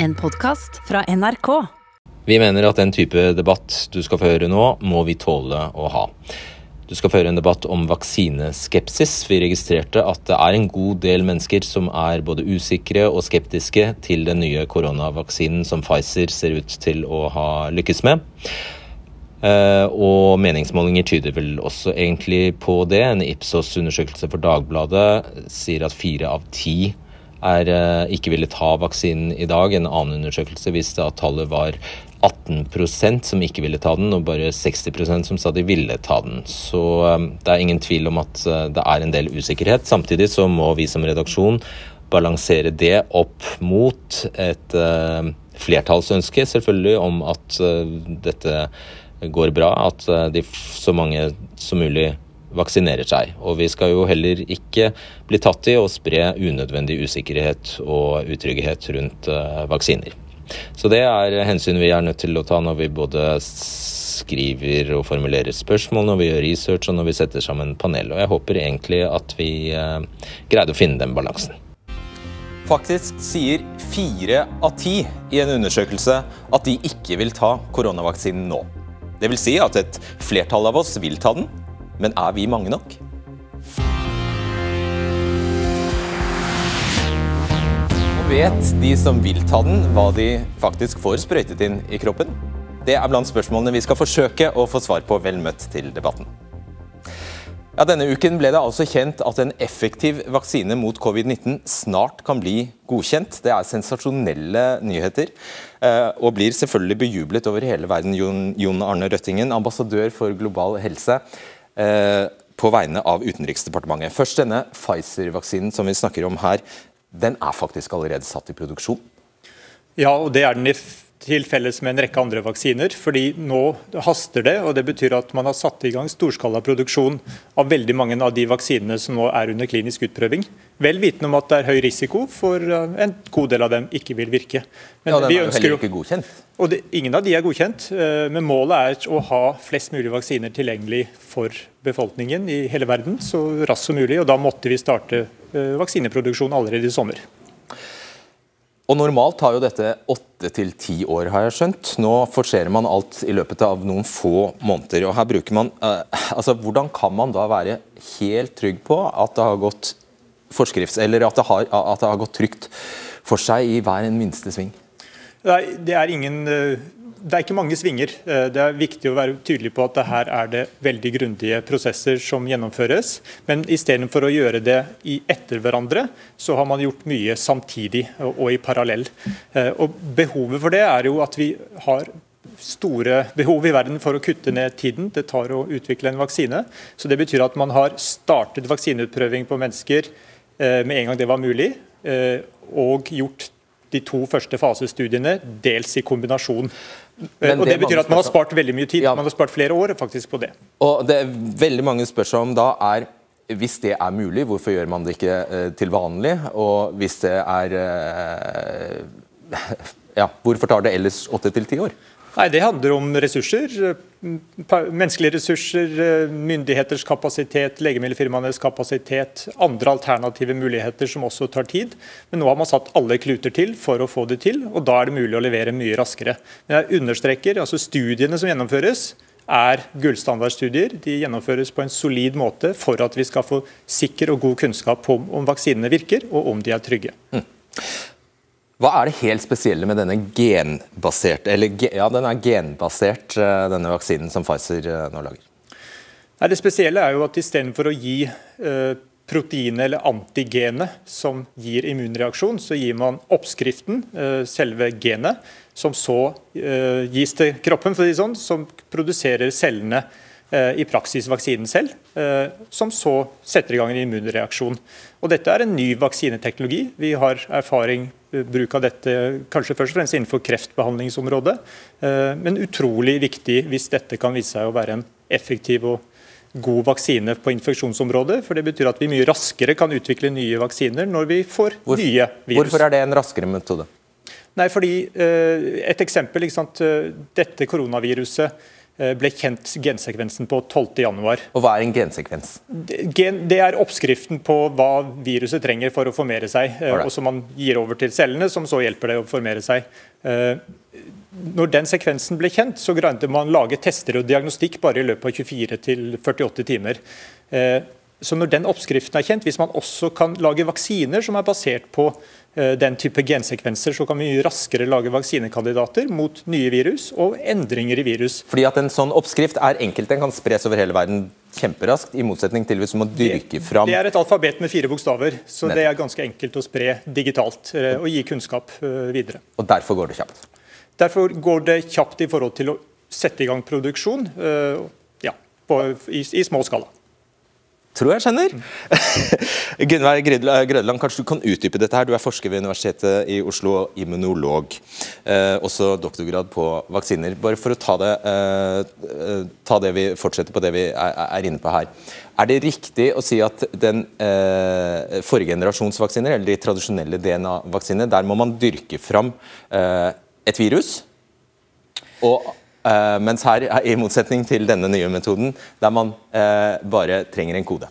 En podkast fra NRK. Vi mener at den type debatt du skal få høre nå, må vi tåle å ha. Du skal få høre en debatt om vaksineskepsis. Vi registrerte at det er en god del mennesker som er både usikre og skeptiske til den nye koronavaksinen som Pfizer ser ut til å ha lykkes med. Eh, og meningsmålinger tyder vel også egentlig på det. En Ipsos-undersøkelse for Dagbladet sier at fire av ti er, eh, ikke ville ta vaksinen i dag. En annen undersøkelse viste at tallet var 18% som ikke ville ta den, og bare 60% som sa de ville ta den. Så um, det er ingen tvil om at uh, det er en del usikkerhet. Samtidig så må vi som redaksjon balansere det opp mot et flertallsønske, selvfølgelig, om at dette går bra, at de, så mange som mulig vaksinerer seg. Og vi skal jo heller ikke bli tatt i å spre unødvendig usikkerhet og utrygghet rundt vaksiner. Så det er hensyn vi er nødt til å ta når vi både skriver og formulerer spørsmål, når vi gjør research og når vi setter sammen panel. Og jeg håper egentlig at vi eh, greide å finne den balansen. Faktisk sier fire av ti i en undersøkelse at de ikke vil ta koronavaksinen nå. Det vil si at et flertall av oss vil ta den, men er vi mange nok? vet de som vil ta den, hva de faktisk får sprøytet inn i kroppen? Det er blant spørsmålene vi skal forsøke å få svar på. Vel møtt til debatten. Ja, denne uken ble det altså kjent at en effektiv vaksine mot covid-19 snart kan bli godkjent. Det er sensasjonelle nyheter, eh, og blir selvfølgelig bejublet over hele verden. Jon Arne Røttingen, ambassadør for global helse på vegne av Utenriksdepartementet. Først denne Pfizer-vaksinen som vi snakker om her den er faktisk allerede satt i produksjon? Ja, og det er den til felles med en rekke andre vaksiner. fordi nå haster det, og det betyr at man har satt i gang storskala produksjon av veldig mange av de vaksinene som nå er under klinisk utprøving. Vel vitende om at det er høy risiko for eh, en god del av dem ikke vil virke. Men ja, Den er jo heller ikke godkjent? Og det, Ingen av de er godkjent, eh, men målet er å ha flest mulig vaksiner tilgjengelig for befolkningen i hele verden så raskt som mulig. og Da måtte vi starte eh, vaksineproduksjon allerede i sommer. Og Normalt tar jo dette åtte til ti år, har jeg skjønt. Nå forserer man alt i løpet av noen få måneder. og her bruker man, eh, altså Hvordan kan man da være helt trygg på at det har gått forskrifts, eller at det har, at det har gått trygt for seg i hver en minste sving? Nei, det er ingen uh, det er ikke mange svinger. Eh, det er viktig å være tydelig på at her er det veldig grundige prosesser som gjennomføres. Men istedenfor å gjøre det etter hverandre, så har man gjort mye samtidig og i parallell. Eh, og Behovet for det er jo at vi har store behov i verden for å kutte ned tiden det tar å utvikle en vaksine. Så Det betyr at man har startet vaksineutprøving på mennesker eh, med en gang det var mulig, og gjort de to første fasestudiene dels i kombinasjon. Men og Det betyr at man har spart veldig mye tid. Ja. Man har spart flere år faktisk på det. Og det er veldig mange spør seg om da er hvis det er mulig, hvorfor gjør man det ikke eh, til vanlig? Og hvis det er eh, Ja, hvorfor tar det ellers åtte til ti år? Nei, Det handler om ressurser. Menneskelige ressurser, myndigheters kapasitet, legemiddelfirmaenes kapasitet, andre alternative muligheter som også tar tid. Men nå har man satt alle kluter til for å få det til, og da er det mulig å levere mye raskere. Men jeg understreker, altså Studiene som gjennomføres, er gullstandardstudier. De gjennomføres på en solid måte for at vi skal få sikker og god kunnskap om om vaksinene virker, og om de er trygge. Mm. Hva er det helt spesielle med denne genbaserte, eller ja, den er genbasert, eh, denne vaksinen som Pfizer eh, nå lager? Nei, det spesielle er jo at istedenfor å gi eh, proteinet eller antigenet som gir immunreaksjon, så gir man oppskriften, eh, selve genet, som så gis til kroppen, for å si sånn, som produserer cellene i praksis vaksinen selv, som så setter i gang en immunreaksjon. Og Dette er en ny vaksineteknologi. Vi har erfaring bruk av dette kanskje først og fremst innenfor kreftbehandlingsområdet, men utrolig viktig hvis dette kan vise seg å være en effektiv og god vaksine på infeksjonsområdet. for Det betyr at vi mye raskere kan utvikle nye vaksiner når vi får Hvor, nye virus. Hvorfor er det en raskere metode? Nei, fordi Et eksempel. Dette koronaviruset ble kjent gensekvensen på 12.1. Og hva er en gensekvens? Gen, det er oppskriften på hva viruset trenger for å formere seg, right. og som man gir over til cellene, som så hjelper det å formere seg. Når den sekvensen ble kjent, så greide man lage tester og diagnostikk bare i løpet av 24 til 48 timer. Så når den oppskriften er kjent, hvis man også kan lage vaksiner som er basert på eh, den type gensekvenser, så kan vi mye raskere lage vaksinekandidater mot nye virus og endringer i virus. Fordi at en sånn oppskrift er enkelt, den kan spres over hele verden kjemperaskt, i motsetning til hvis du må dyrke fram Det er et alfabet med fire bokstaver, så det er ganske enkelt å spre digitalt eh, og gi kunnskap eh, videre. Og derfor går det kjapt. Derfor går det kjapt i forhold til å sette i gang produksjon eh, ja, på, i, i små skala. Tror jeg skjønner. Gunvær Grødland, kanskje du kan utdype dette her. Du er forsker ved Universitetet i Oslo og immunolog. Eh, også doktorgrad på vaksiner. Bare for å ta det, eh, ta det vi fortsetter på det vi er, er, inne på her. Er det riktig å si at den eh, forrige generasjons vaksiner, eller de tradisjonelle DNA-vaksinene, der må man dyrke fram eh, et virus? Og mens her, i motsetning til denne nye metoden, der man uh, bare trenger en kode.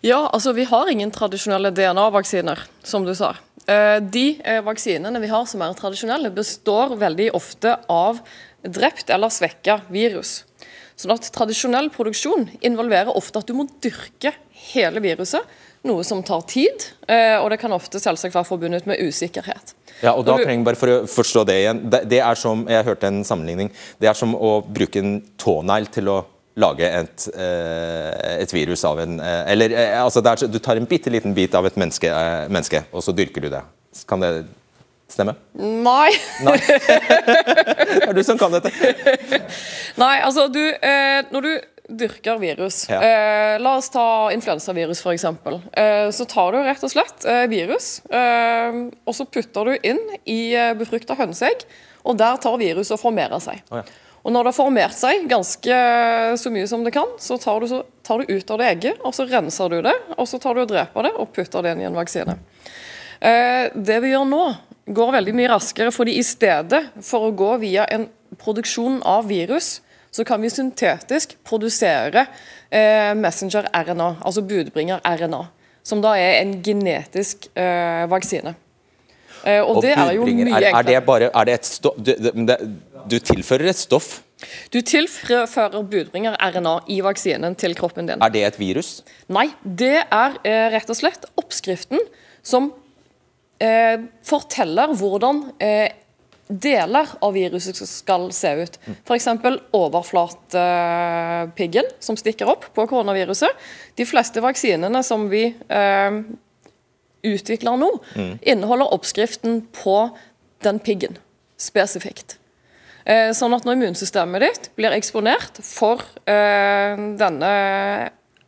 Ja, altså vi har ingen tradisjonelle DNA-vaksiner, som du sa. Uh, de vaksinene vi har som er tradisjonelle, består veldig ofte av drept eller svekka virus. Sånn at Tradisjonell produksjon involverer ofte at du må dyrke hele viruset, noe som tar tid, og det kan ofte selvsagt være forbundet med usikkerhet. Ja, og da trenger bare for å forstå Det igjen, det, er som jeg hørte en sammenligning, det er som å bruke en tånegl til å lage et, et virus av en Eller altså er, du tar en bitte liten bit av et menneske, menneske, og så dyrker du det. Kan det stemme? Nei. Nei. det er du som kan dette. Nei, altså du Når du dyrker virus. Ja. Eh, la oss ta influensavirus f.eks. Eh, så tar du rett og slett eh, virus, eh, og så putter du inn i eh, befrukta hønseegg, og der tar viruset og formerer seg. Oh, ja. Og Når det har formert seg ganske så mye som det kan, så tar, du, så tar du ut av det egget, og så renser du det, og så tar du og dreper det og putter det inn i en vaksine. Eh, det vi gjør nå, går veldig mye raskere, fordi i stedet for å gå via en produksjon av virus, så kan vi syntetisk produsere eh, messenger-RNA, altså budbringer-RNA. Som da er en genetisk eh, vaksine. Eh, og, og det er jo mye enklere. Er, det bare, er det et stoff du, det, du tilfører et stoff? Du tilfører budbringer-RNA i vaksinen til kroppen din. Er det et virus? Nei, det er eh, rett og slett oppskriften som eh, forteller hvordan eh, deler av viruset skal se ut. F.eks. overflatepiggen som stikker opp på koronaviruset. De fleste vaksinene som vi eh, utvikler nå, mm. inneholder oppskriften på den piggen spesifikt. Eh, sånn at når immunsystemet ditt blir eksponert for eh, denne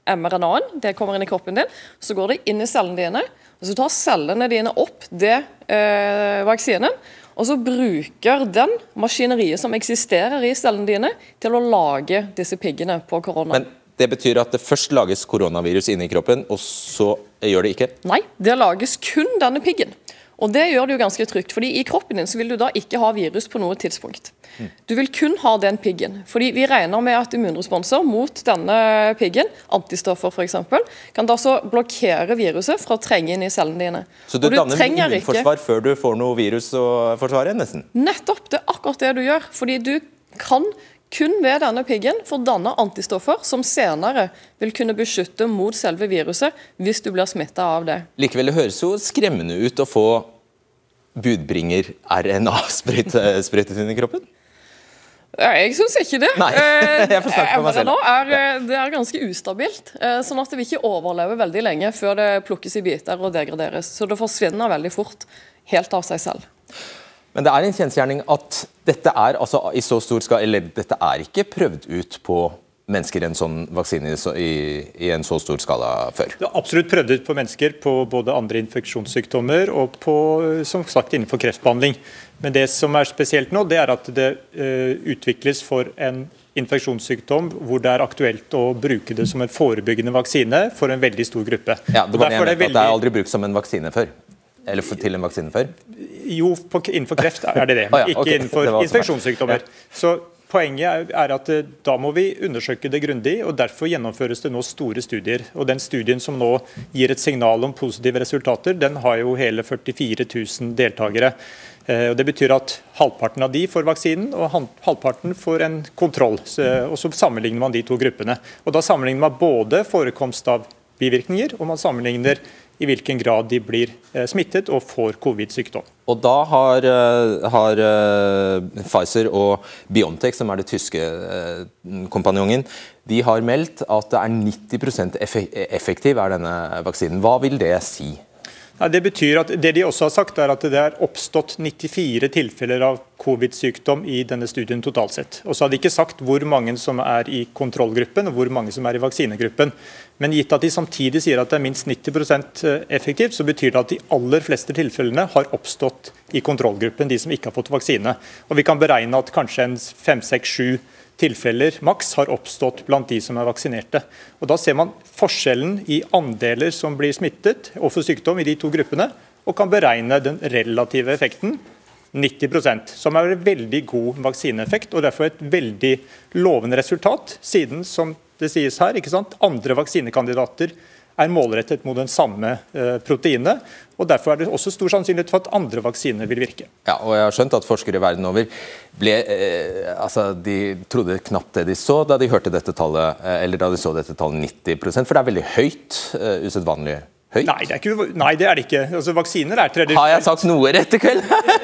mRNA-en, det kommer inn i kroppen din, så går det inn i cellene dine. og Så tar cellene dine opp det eh, vaksinen og så bruker den maskineriet som eksisterer i cellene dine, til å lage disse piggene på korona. Men det betyr at det først lages koronavirus inni kroppen, og så gjør det ikke? Nei, det lages kun denne piggen. Og Det gjør det jo ganske trygt, fordi i kroppen din så vil du da ikke ha virus på noe tidspunkt. Du vil kun ha den piggen. Fordi Vi regner med at immunresponser mot denne piggen, antistoffer f.eks., kan da så blokkere viruset fra å trenge inn i cellene dine. Så du, du danner immunforsvar ikke... før du får noe virus å forsvare? nesten? Nettopp. Det er akkurat det du gjør. Fordi du kan kun ved denne piggen får danne antistoffer som senere vil kunne beskytte mot selve viruset hvis du blir smitta av det. Likevel, det høres jo skremmende ut å få budbringer-RNA sprøytet inn i kroppen? Jeg syns ikke det. Nei, jeg får snakke for meg selv. Er, eh, det er ganske ustabilt. Eh, sånn at det vil ikke overleve veldig lenge før det plukkes i biter og degraderes. Så det forsvinner veldig fort, helt av seg selv. Men det er en kjensgjerning at dette er altså i så stor skal, eller dette er ikke prøvd ut på mennesker en sånn vaksine i, i, en så stor skala før? Det er absolutt prøvd ut på mennesker på både andre infeksjonssykdommer og på, som sagt, innenfor kreftbehandling. Men det som er spesielt nå, det er at det uh, utvikles for en infeksjonssykdom hvor det er aktuelt å bruke det som en forebyggende vaksine for en veldig stor gruppe. Ja, det, var det, jeg mente, veldig... det er aldri brukt som en vaksine før? Eller for, til en vaksine før? Jo, på, innenfor kreft er det det, men ah, ja, okay. ikke innenfor infeksjonssykdommer. Så Poenget er at eh, da må vi undersøke det grundig, og derfor gjennomføres det nå store studier. Og Den studien som nå gir et signal om positive resultater, den har jo hele 44 000 deltakere. Eh, og Det betyr at halvparten av de får vaksinen, og halvparten får en kontroll. Og Så sammenligner man de to gruppene. Og Da sammenligner man både forekomst av bivirkninger, og man sammenligner i hvilken grad de blir eh, smittet og får covid-sykdom. Og Da har, eh, har, eh, Pfizer og Biontech, som er det tyske kompanjongen, de har meldt at det er 90% effektiv er denne vaksinen. Hva vil det si? Ja, det betyr at det de også har sagt er at det er oppstått 94 tilfeller av covid-sykdom i denne studien totalt sett. Og så har de ikke sagt hvor mange som er i kontrollgruppen og hvor mange som er i vaksinegruppen. Men gitt at de samtidig sier at det er minst 90 eh, effektivt, så betyr det at de aller fleste tilfellene har oppstått i kontrollgruppen, de som ikke har fått vaksine. Og vi kan beregne at kanskje en 5-6-7 tilfeller maks har oppstått blant de som er vaksinerte. Og Da ser man forskjellen i andeler som blir smittet og får sykdom i de to gruppene, og kan beregne den relative effekten. 90% som er en veldig god vaksineeffekt og derfor et veldig lovende resultat, siden som det sies her, ikke sant, andre vaksinekandidater er målrettet mot den samme eh, proteinet. og Derfor er det også stor sannsynlighet for at andre vaksiner vil virke. Ja, og jeg har skjønt at Forskere verden over ble, eh, altså, de trodde knapt det de så da de hørte dette tallet, eh, eller da de så dette tallet 90% for det er veldig høyt. Uh, usedvanlig høyt? Nei, det er, ikke, nei, det er det ikke. Altså, vaksiner er tredje Har jeg sagt noe rett i kveld?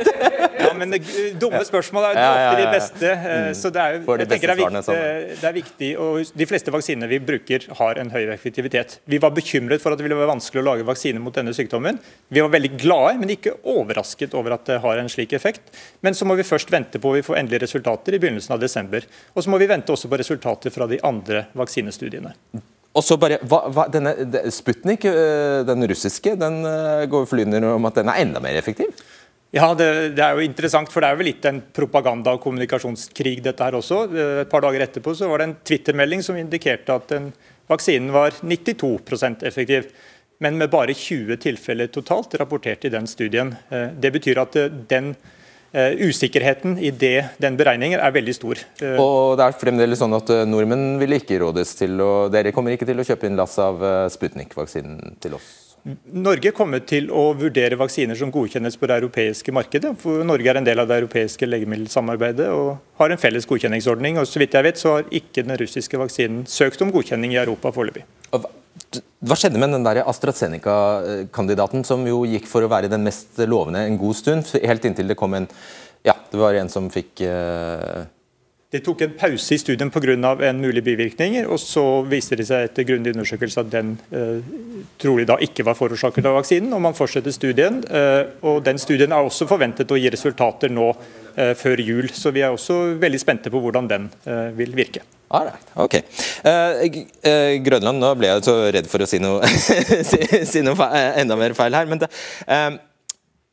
ja, men det, dumme spørsmål er ja, de beste. Eh, mm. Så det er, jeg tenker det er, viktig, det er viktig, og De fleste vaksiner vi bruker, har en høy effektivitet. Vi var bekymret for at det ville være vanskelig å lage vaksiner mot denne sykdommen. Vi var veldig glade, men ikke overrasket over at det har en slik effekt. Men så må vi først vente på at vi får endelige resultater i begynnelsen av desember. Og så må vi vente også på resultater fra de andre vaksinestudiene. Og så bare, hva, hva, denne Sputnik, øh, den russiske, den øh, går flyende om at den er enda mer effektiv? Ja, det, det, er jo interessant, for det er jo litt en propaganda- og kommunikasjonskrig dette her også. Eh, et par dager etterpå så var det en Twitter-melding som indikerte at den, vaksinen var 92% effektiv. Men med bare 20 tilfeller totalt rapportert i den studien. Det betyr at den usikkerheten i det, den beregningen er veldig stor. Uh, og det er fremdeles sånn at uh, Nordmenn vil ikke rådes til å Dere kommer ikke til å kjøpe inn lass av Sputnik-vaksinen til oss? Norge kommer til å vurdere vaksiner som godkjennes på det europeiske markedet. for Norge er en del av det europeiske legemiddelsamarbeidet og har en felles godkjenningsordning. og Så vidt jeg vet så har ikke den russiske vaksinen søkt om godkjenning i Europa foreløpig. Hva skjedde med den der AstraZeneca-kandidaten som jo gikk for å være den mest lovende en god stund, helt inntil det kom en Ja, det var en som fikk uh... Det tok en pause i studien pga. en mulig bivirkning, og så viste det seg etter grundig undersøkelse at den uh, trolig da ikke var forårsaket av vaksinen, og man fortsetter studien. Uh, og Den studien er også forventet å gi resultater nå før jul, så vi er også veldig spente på hvordan den vil virke. Alright, ok. Uh, uh, Grønland, nå ble jeg så redd for å si noe, si, si noe feil, enda mer feil her. men det, uh,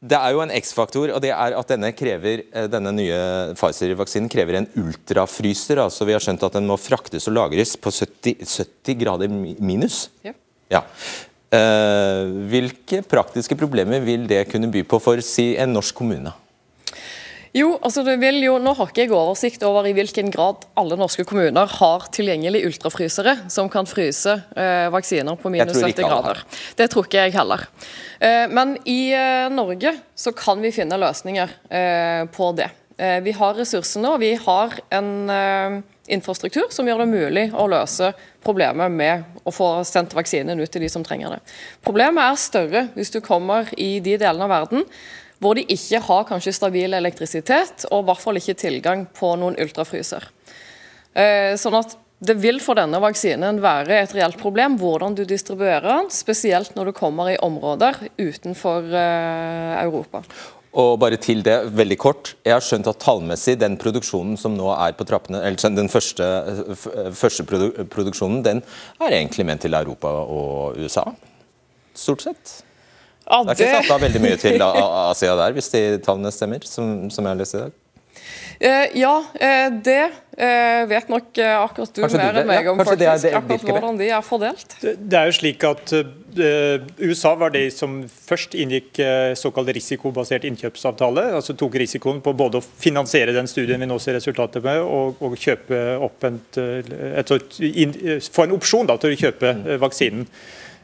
det er jo en X-faktor, og det er at denne, krever, denne nye Pfizer-vaksinen krever en ultrafryser. altså Vi har skjønt at den må fraktes og lagres på 70, 70 grader minus. Ja. ja. hvilke praktiske problemer vil det kunne by på for si, en norsk kommune? Jo, altså det vil jo, Nå har ikke jeg oversikt over i hvilken grad alle norske kommuner har tilgjengelig ultrafrysere som kan fryse eh, vaksiner på minus 70 grader. Det tror ikke jeg heller. Eh, men i eh, Norge så kan vi finne løsninger eh, på det. Eh, vi har ressursene og vi har en eh, infrastruktur som gjør det mulig å løse problemet med å få sendt vaksinen ut til de som trenger det. Problemet er større hvis du kommer i de delene av verden hvor de ikke har kanskje stabil elektrisitet, og i hvert fall ikke tilgang på noen ultrafryser. Eh, sånn at det vil for denne vaksinen være et reelt problem hvordan du distribuerer den, spesielt når du kommer i områder utenfor eh, Europa. Og bare til det, veldig kort. Jeg har skjønt at tallmessig, den produksjonen som nå er på trappene, eller den første, første produksjonen, den er egentlig ment til Europa og USA? Stort sett? Ja, det... det er ikke satt av veldig mye til Asia der, hvis de tallene stemmer, som, som jeg har lest i dag? Ja, det vet nok akkurat du Kanskje mer enn meg om, faktisk, akkurat hvordan de er fordelt. Det er jo slik at USA var de som først inngikk såkalt risikobasert innkjøpsavtale. altså Tok risikoen på både å finansiere den studien vi nå ser resultatet med, og, og kjøpe opp en, et, et, få en opsjon da, til å kjøpe vaksinen.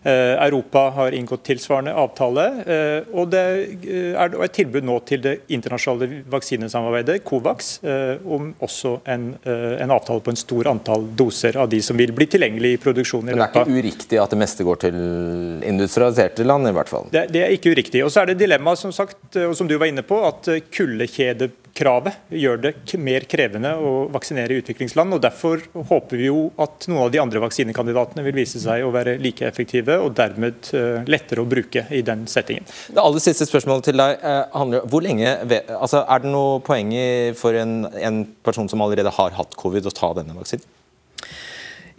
Eh, Europa har inngått tilsvarende avtale. Eh, og det eh, er et tilbud nå til det internasjonale vaksinesamarbeidet, Covax, om også en, en, avtale på en stor antall doser av de som vil bli tilgjengelig i produksjon i Europa. Men det er ikke uriktig at det meste går til industrialiserte land, i hvert fall? Det, det er ikke uriktig. Og så er det dilemmaet, som sagt, og som du var inne på, at kuldekjede kravet gjør det mer krevende å vaksinere i utviklingsland. og Derfor håper vi jo at noen av de andre vaksinekandidatene vil vise seg å være like effektive og dermed eh, lettere å bruke i den settingen. Det aller siste spørsmålet til deg handler handler hvor lenge, altså Er det noe poeng for en, en person som allerede har hatt covid, å ta denne vaksinen?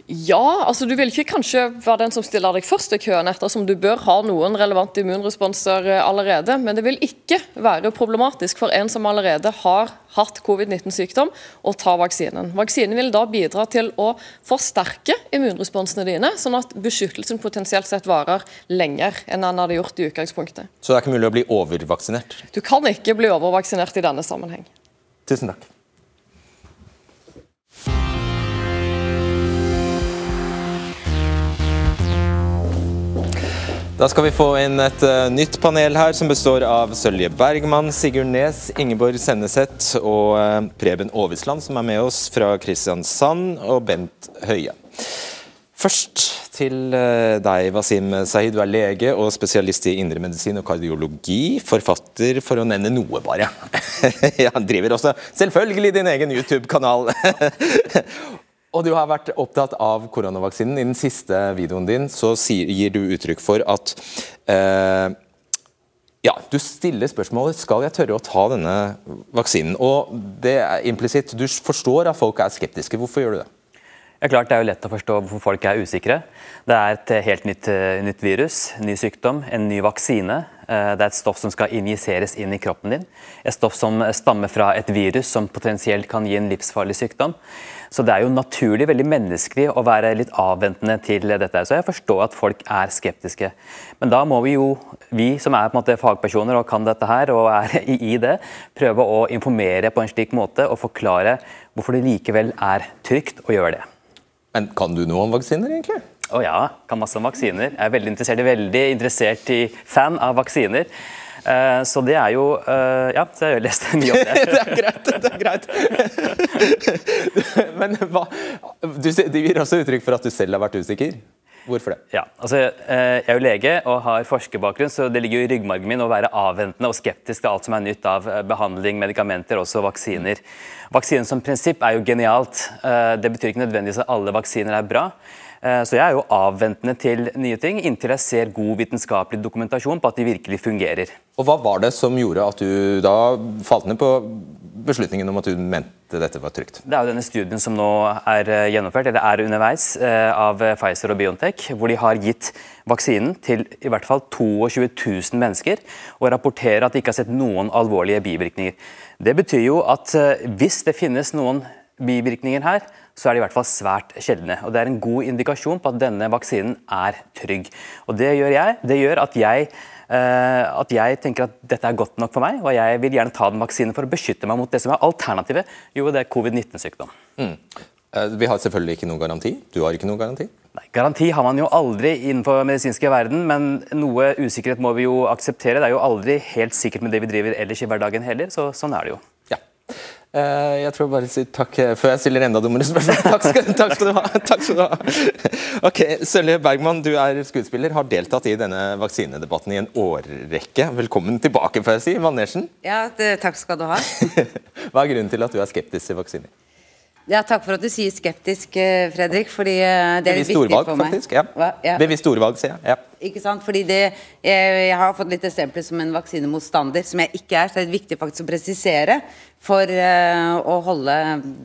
Ja, altså du vil ikke kanskje være den som stiller deg først i køen, ettersom du bør ha noen relevante immunresponser eh, allerede. Men det vil ikke være problematisk for en som allerede har hatt covid-19-sykdom, å ta vaksinen. Vaksinen vil da bidra til å forsterke immunresponsene dine, sånn at beskyttelsen potensielt sett varer lenger enn den hadde gjort i utgangspunktet. Så det er ikke mulig å bli overvaksinert? Du kan ikke bli overvaksinert i denne sammenheng. Tusen takk. Da skal vi få inn et uh, nytt panel her, som består av Sølje Bergman, Sigurd Nes, Ingeborg Senneset og uh, Preben Aavitsland, som er med oss fra Kristiansand, og Bent Høie. Først til uh, deg, Wasim Sahid. Du er lege og spesialist i indremedisin og kardiologi. Forfatter, for å nevne noe, bare. Han driver også selvfølgelig din egen YouTube-kanal. Og du har vært opptatt av koronavaksinen. I den siste videoen din så gir du uttrykk for at eh, ja, du stiller spørsmålet skal jeg tørre å ta denne vaksinen. Og det er implisitt. Du forstår at folk er skeptiske. Hvorfor gjør du det? Ja, klart Det er jo lett å forstå hvorfor folk er usikre. Det er et helt nytt, nytt virus, ny sykdom, en ny vaksine. Eh, det er et stoff som skal injiseres inn i kroppen din. Et stoff som stammer fra et virus som potensielt kan gi en livsfarlig sykdom. Så det er jo naturlig, veldig menneskelig, å være litt avventende til dette. Så jeg forstår at folk er skeptiske. Men da må vi jo, vi som er på en måte fagpersoner og kan dette her, og er i det, prøve å informere på en slik måte og forklare hvorfor det likevel er trygt å gjøre det. Men kan du noe om vaksiner, egentlig? Å oh ja, kan masse om vaksiner. Jeg er veldig interessert, veldig interessert i fan av vaksiner. Uh, så det er jo uh, Ja, så jeg har lest mye om det. det er greit. det er greit. Men hva, du, du gir også uttrykk for at du selv har vært usikker. Hvorfor det? Ja, altså, eh, Jeg er jo lege og har forskerbakgrunn, så det ligger jo i ryggmargen min å være avventende og skeptisk til alt som er nytt av behandling, medikamenter, også vaksiner. Vaksinen som prinsipp er jo genialt. Det betyr ikke nødvendigvis at alle vaksiner er bra. Eh, så jeg er jo avventende til nye ting inntil jeg ser god vitenskapelig dokumentasjon på at de virkelig fungerer. Og Hva var det som gjorde at du da falt ned på beslutningen om at du mente dette var trygt? Det er jo denne studien som nå er eh, gjennomført, eller er underveis, eh, av Pfizer og Biontech, hvor de har gitt vaksinen til i hvert fall 22 000 mennesker, og rapporterer at de ikke har sett noen alvorlige bivirkninger. Det betyr jo at hvis det finnes noen bivirkninger her, så er de i hvert fall svært sjeldne. Og Det er en god indikasjon på at denne vaksinen er trygg. Og Det gjør jeg. Det gjør at jeg, at jeg tenker at dette er godt nok for meg, og jeg vil gjerne ta den vaksinen for å beskytte meg mot det som er alternativet, jo det er covid-19-sykdom. Mm. Uh, vi har selvfølgelig ikke noen garanti. Du har ikke noen garanti? Nei, Garanti har man jo aldri innenfor medisinske verden, men noe usikkerhet må vi jo akseptere. Det er jo aldri helt sikkert med det vi driver ellers i hverdagen heller, så sånn er det jo. Ja. Eh, jeg tror bare å si takk eh, før jeg stiller enda dummere spørsmål. Takk skal, takk skal, du ha. Takk skal du ha. Ok, Sølje Bergman, du er skuespiller, har deltatt i denne vaksinedebatten i en årrekke. Velkommen tilbake, får jeg si. Manesjen. Ja, det, takk skal du ha. Hva er grunnen til at du er skeptisk til vaksiner? Ja, Takk for at du sier skeptisk, eh, Fredrik. fordi eh, det er Bevisst viktig ordvalg, for meg. Faktisk, ja. Ja. Bevisst ordvalg, sier jeg. Ja. Ikke sant? Fordi det, jeg, jeg, har fått litt eksempler som en vaksinemotstander, som jeg ikke er. Så det er viktig faktisk å presisere for uh, å holde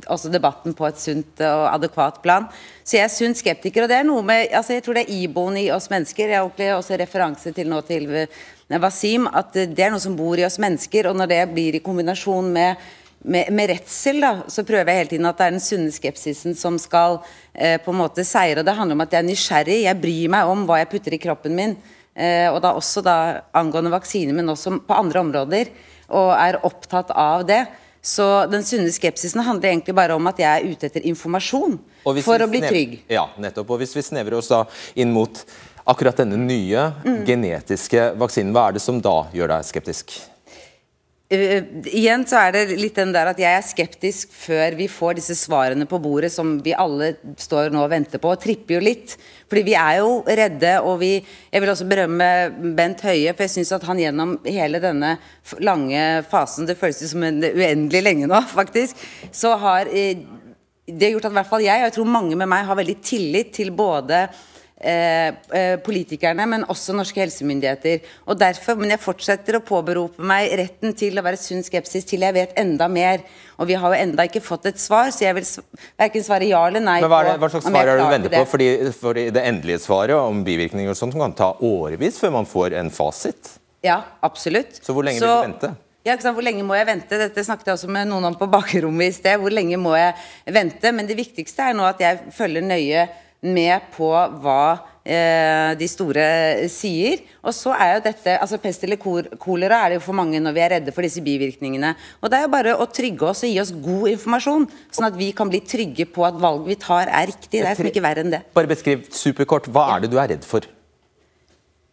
også debatten på et sunt og adekvat plan. Så jeg er sunt skeptiker. og det er noe med, altså Jeg tror det er iboende i oss mennesker. Jeg har også referanse til nå til Wasim, at det er noe som bor i oss mennesker. Og når det blir i kombinasjon med med, med redsel, da, så prøver jeg hele tiden at det er den sunne skepsisen som skal eh, på en måte seire. og Det handler om at jeg er nysgjerrig, jeg bryr meg om hva jeg putter i kroppen min. Eh, og da også da angående vaksiner, men også på andre områder. Og er opptatt av det. Så den sunne skepsisen handler egentlig bare om at jeg er ute etter informasjon for å bli trygg. Ja, nettopp. Og hvis vi snevrer oss da inn mot akkurat denne nye mm. genetiske vaksinen, hva er det som da gjør deg skeptisk? Uh, igjen så er det litt den der at jeg er skeptisk før vi får disse svarene på bordet som vi alle står nå og venter på, og tripper jo litt. Fordi vi er jo redde, og vi Jeg vil også berømme Bent Høie, for jeg syns at han gjennom hele denne lange fasen, det føles som en uendelig lenge nå, faktisk, så har uh, det gjort at i hvert fall jeg, og jeg tror mange med meg, har veldig tillit til både politikerne, men også norske helsemyndigheter. Og derfor, Men jeg fortsetter å påberope meg retten til å være sunn skepsis til jeg vet enda mer. Og vi har jo enda ikke fått et svar, så jeg vil verken svare ja eller nei. Men hva, det, hva slags svar er det du venter på? Fordi, fordi, det endelige svaret om bivirkninger og sånt kan ta årevis før man får en fasit? Ja, absolutt. Så hvor lenge så, vil du vente? Ja, Hvor lenge må jeg vente? Dette snakket jeg også med noen om på bakrommet i sted. Hvor lenge må jeg vente? Men det viktigste er nå at jeg følger nøye med på hva eh, de store sier. Og så er jo dette, altså Pest eller kolera er det jo for mange når vi er redde for disse bivirkningene. Og Det er jo bare å trygge oss og gi oss god informasjon, sånn at vi kan bli trygge på at valget vi tar er riktig. Det er ikke verre enn det. Bare beskriv superkort, Hva er det du er redd for?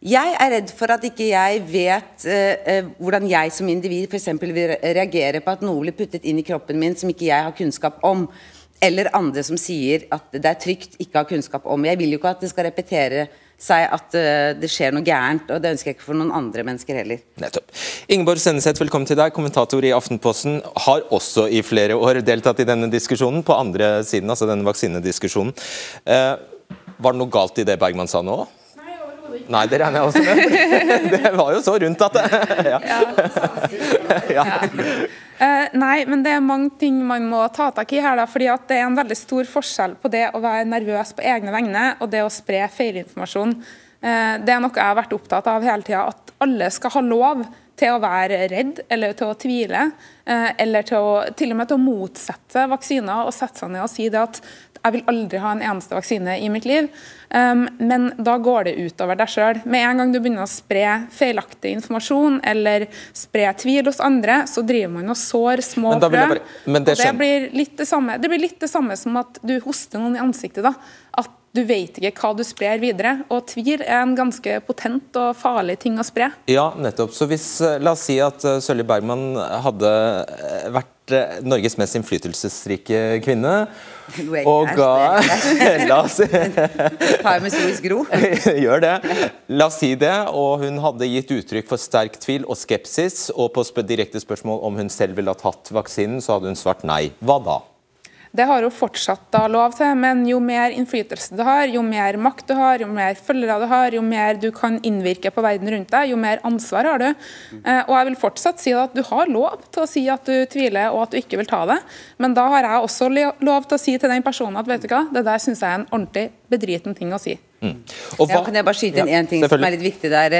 Jeg er redd for at ikke jeg vet eh, hvordan jeg som individ f.eks. vil reagere på at noe blir puttet inn i kroppen min som ikke jeg har kunnskap om eller andre som sier at det er trygt, ikke har kunnskap om. Jeg vil jo ikke at det skal repetere seg at uh, det skjer noe gærent, og det ønsker jeg ikke for noen andre mennesker heller. Nettopp. Ingeborg Senneset, velkommen til deg. Kommentator i Aftenposten. Har også i flere år deltatt i denne diskusjonen, på andre siden, altså denne vaksinediskusjonen. Uh, var det noe galt i det Bergman sa nå? Nei, det regner jeg også med. Det var jo så rundt at det ja. ja. Uh, nei, men det er mange ting man må ta tak i her. Da, fordi at Det er en veldig stor forskjell på det å være nervøs på egne vegne og det å spre feilinformasjon. Uh, det er noe jeg har vært opptatt av hele tida, at alle skal ha lov til å være redd eller til å tvile. Uh, eller til, å, til og med til å motsette vaksiner og sette seg ned og si det at jeg vil aldri ha en eneste vaksine i mitt liv. Um, men da går det utover deg sjøl. Med en gang du begynner å spre feilaktig informasjon eller spre tvil hos andre, så driver man og sår små frø. Bare, det, det blir litt det samme som at du hoster noen i ansiktet. da. At du vet ikke hva du sprer videre. Og tvil er en ganske potent og farlig ting å spre. Ja, nettopp. Så hvis, eh, La oss si at uh, Sølje Bergman hadde eh, vært Norges mest innflytelsesrike kvinne og ga La oss med stor gro. Gjør det. La oss si det. Og hun hadde gitt uttrykk for sterk tvil og skepsis, og på direkte spørsmål om hun selv ville ha tatt vaksinen, så hadde hun svart nei. Hva da? Det har hun fortsatt da lov til, men jo mer innflytelse du har, jo mer makt du har, jo mer følgere du har, jo mer du kan innvirke på verden rundt deg, jo mer ansvar har du. Eh, og jeg vil fortsatt si at du har lov til å si at du tviler og at du ikke vil ta det, men da har jeg også lov til å si til den personen at vet du hva, det der syns jeg er en ordentlig bedriten ting å si. Mm. Hva, ja, kan jeg bare skyte inn én ja, ting som er litt viktig der?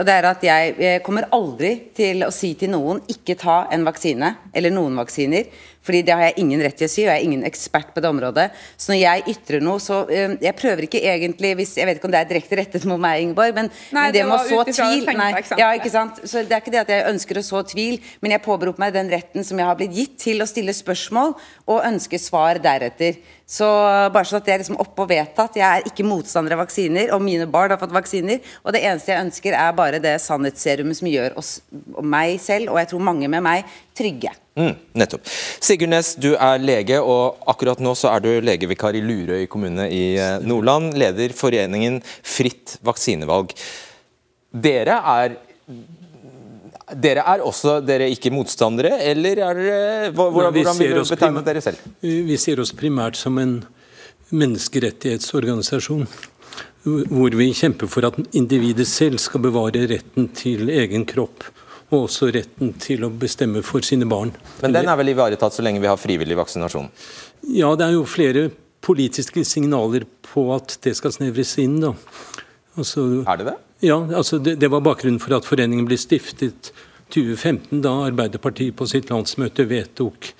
og det er at jeg, jeg kommer aldri til å si til noen ikke ta en vaksine, eller noen vaksiner. Fordi det har jeg ingen rett til å si, og jeg er ingen ekspert på det området. Så når jeg ytrer noe, så uh, Jeg prøver ikke egentlig hvis, Jeg vet ikke om det er direkte rettet mot meg, Ingeborg, men, nei, men det, det med å så tvil nei, ja, ikke sant? Så Det er ikke det at jeg ønsker å så tvil, men jeg påberoper meg den retten som jeg har blitt gitt til å stille spørsmål og ønske svar deretter. Så bare sånn at det er liksom oppe og vedtatt. Jeg er ikke motstander av vaksiner, og mine barn har fått vaksiner. Og det eneste jeg ønsker, er bare det sannhetsserumet som gjør oss, meg selv, og jeg tror mange med meg, trygge. Mm, nettopp. Sigurd Næss, du er lege, og akkurat nå så er du legevikar i Lurøy kommune i eh, Nordland. Leder foreningen Fritt vaksinevalg. Dere er dere er også dere ikke motstandere, eller er dere, hvordan, hvordan vil du betegne dere selv? Vi ser oss primært som en menneskerettighetsorganisasjon. Hvor vi kjemper for at individet selv skal bevare retten til egen kropp. Og også retten til å bestemme for sine barn. Men den er vel ivaretatt så lenge vi har frivillig vaksinasjon? Ja, det er jo flere politiske signaler på at det skal snevres inn. da. Altså, er det det? Ja, altså det, det, var bakgrunnen for at foreningen ble stiftet 2015, da Arbeiderpartiet på sitt landsmøte vedtok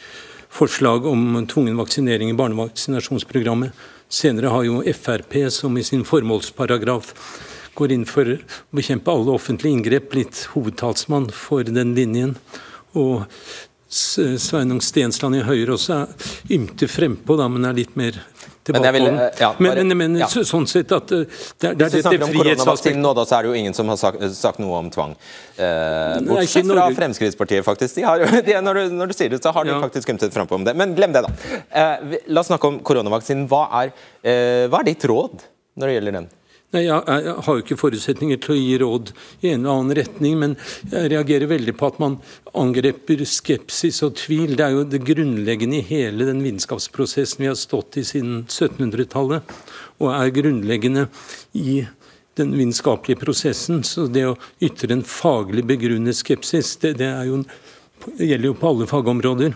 forslag om tvungen vaksinering i barnevaksinasjonsprogrammet. Senere har jo Frp, som i sin formålsparagraf går inn for å bekjempe alle offentlige inngrep, blitt hovedtalsmann for den linjen. Og Sveinung Stensland i Høyre også er ymte frempå, da, men er litt mer tilbakeholden. Men, ja, men, men, men ja. sånn sett at det, det, det, Hvis du snakker om nå, da, så er det jo ingen som har sagt, sagt noe om tvang. Eh, bortsett fra Fremskrittspartiet, faktisk. De har, de, når, du, når, du, sier det, så har de ja. faktisk ymtet frampå om det. Men glem det, da. Eh, la oss snakke om koronavaksinen. Hva er, eh, hva er ditt råd når det gjelder den? Nei, jeg, jeg, har jo ikke forutsetninger til å gi råd i en eller annen retning, men jeg reagerer veldig på at man angreper skepsis og tvil. Det er jo det grunnleggende i hele den vitenskapsprosessen vi har stått i siden 1700-tallet, og er grunnleggende i den vitenskapelige prosessen. Så det å ytre en faglig begrunnet skepsis, det, det jo, gjelder jo på alle fagområder.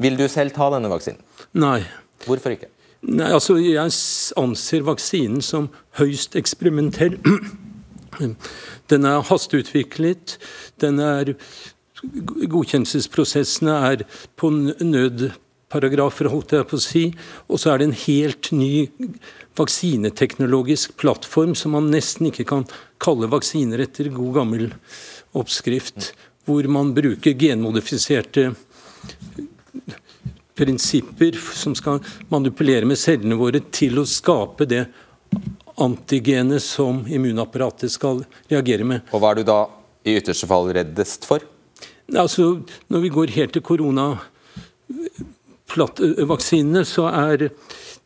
Vil du selv ta denne vaksinen? Nei. Hvorfor ikke? Nei, altså Jeg anser vaksinen som høyst eksperimentell. Den er hasteutviklet. Er Godkjennelsesprosessene er på nødparagrafer, holdt jeg på å si. Og så er det en helt ny vaksineteknologisk plattform som man nesten ikke kan kalle vaksiner etter god gammel oppskrift. Hvor man bruker genmodifiserte prinsipper som skal manipulere med cellene våre til å skape det antigenet som immunapparatet skal reagere med. Og Hva er du da i ytterste fall reddest for? Altså, Når vi går helt til koronavaksinene, så er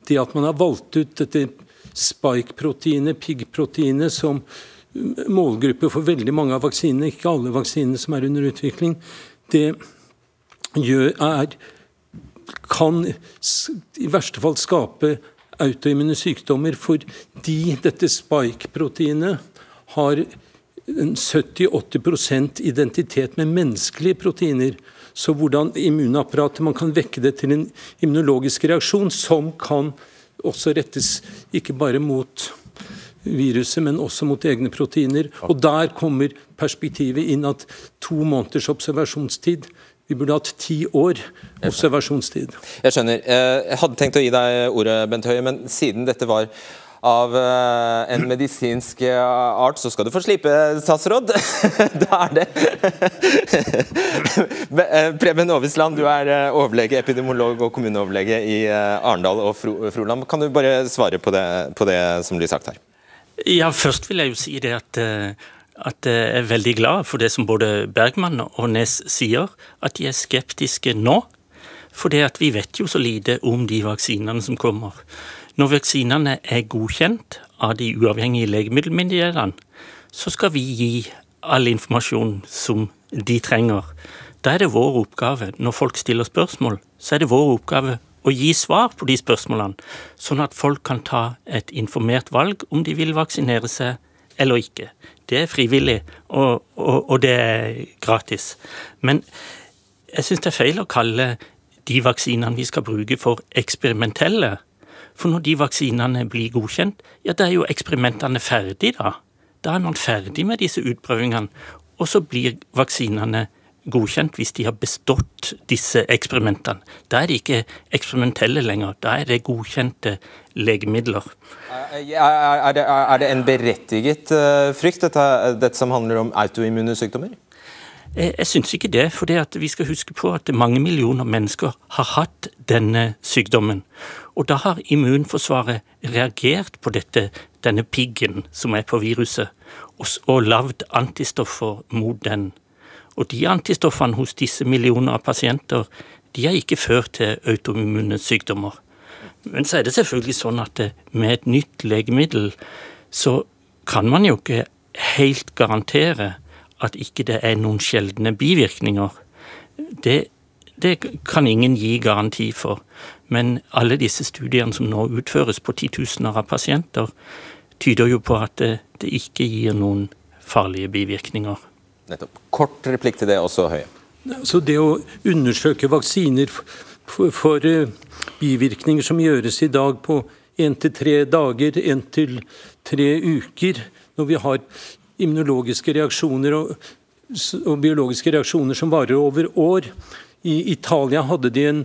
det at man har valgt ut dette spike-proteinet, pig-proteinet, som målgruppe for veldig mange av vaksinene, ikke alle vaksinene som er under utvikling, det gjør, er kan i verste fall skape autoimmune sykdommer fordi dette spike-proteinet har 70-80% identitet med menneskelige proteiner. Så hvordan immunapparatet Man kan vekke det til en immunologisk reaksjon som kan også rettes ikke bare mot viruset, men også mot egne proteiner. Og der kommer perspektivet inn at to måneders observasjonstid vi burde hatt ti år observasjonstid. Jeg skjønner. Eh, jeg hadde tenkt å gi deg ordet, Bent Høie, men siden dette var av eh, en medisinsk eh, art, så skal du få slipe, statsråd. da er det Preben Aavitsland, du er overlege, epidemiolog og kommuneoverlege i Arendal og Froland. Kan du bare svare på det, på det som blir sagt her? Ja, Først vil jeg jo si det at at jeg er veldig glad for det som både Bergman og Nes sier, at de er skeptiske nå. For det at vi vet jo så lite om de vaksinene som kommer. Når vaksinene er godkjent av de uavhengige legemiddelmyndighetene, så skal vi gi all informasjon som de trenger. Da er det vår oppgave, når folk stiller spørsmål, så er det vår oppgave å gi svar på de spørsmålene, sånn at folk kan ta et informert valg om de vil vaksinere seg eller ikke. Det er frivillig, og, og, og det er gratis. Men jeg syns det er feil å kalle de vaksinene vi skal bruke for eksperimentelle. For når de vaksinene blir godkjent, ja, da er jo eksperimentene ferdig da. Da er man ferdig med disse utprøvingene, og så blir vaksinene godkjent hvis de har bestått disse eksperimentene. Da er de ikke eksperimentelle lenger, da er det godkjente legemidler. Er det, er det en berettiget eh, frykt, dette, dette som handler om autoimmune sykdommer? Jeg, jeg syns ikke det. For vi skal huske på at mange millioner mennesker har hatt denne sykdommen. Og da har immunforsvaret reagert på dette, denne piggen som er på viruset, og, og lagd antistoffer mot den. Og de antistoffene hos disse millioner av pasienter de har ikke ført til autoimmune sykdommer. Men så er det selvfølgelig sånn at med et nytt legemiddel så kan man jo ikke helt garantere at ikke det er noen sjeldne bivirkninger. Det, det kan ingen gi garanti for. Men alle disse studiene som nå utføres på titusener av pasienter, tyder jo på at det, det ikke gir noen farlige bivirkninger. Nettopp. Kort replikk til det også, Høie. Så Det å undersøke vaksiner for, for uh, bivirkninger som gjøres i dag på én til tre dager, én til tre uker, når vi har immunologiske reaksjoner og og biologiske reaksjoner som varer over år. I Italia hadde de en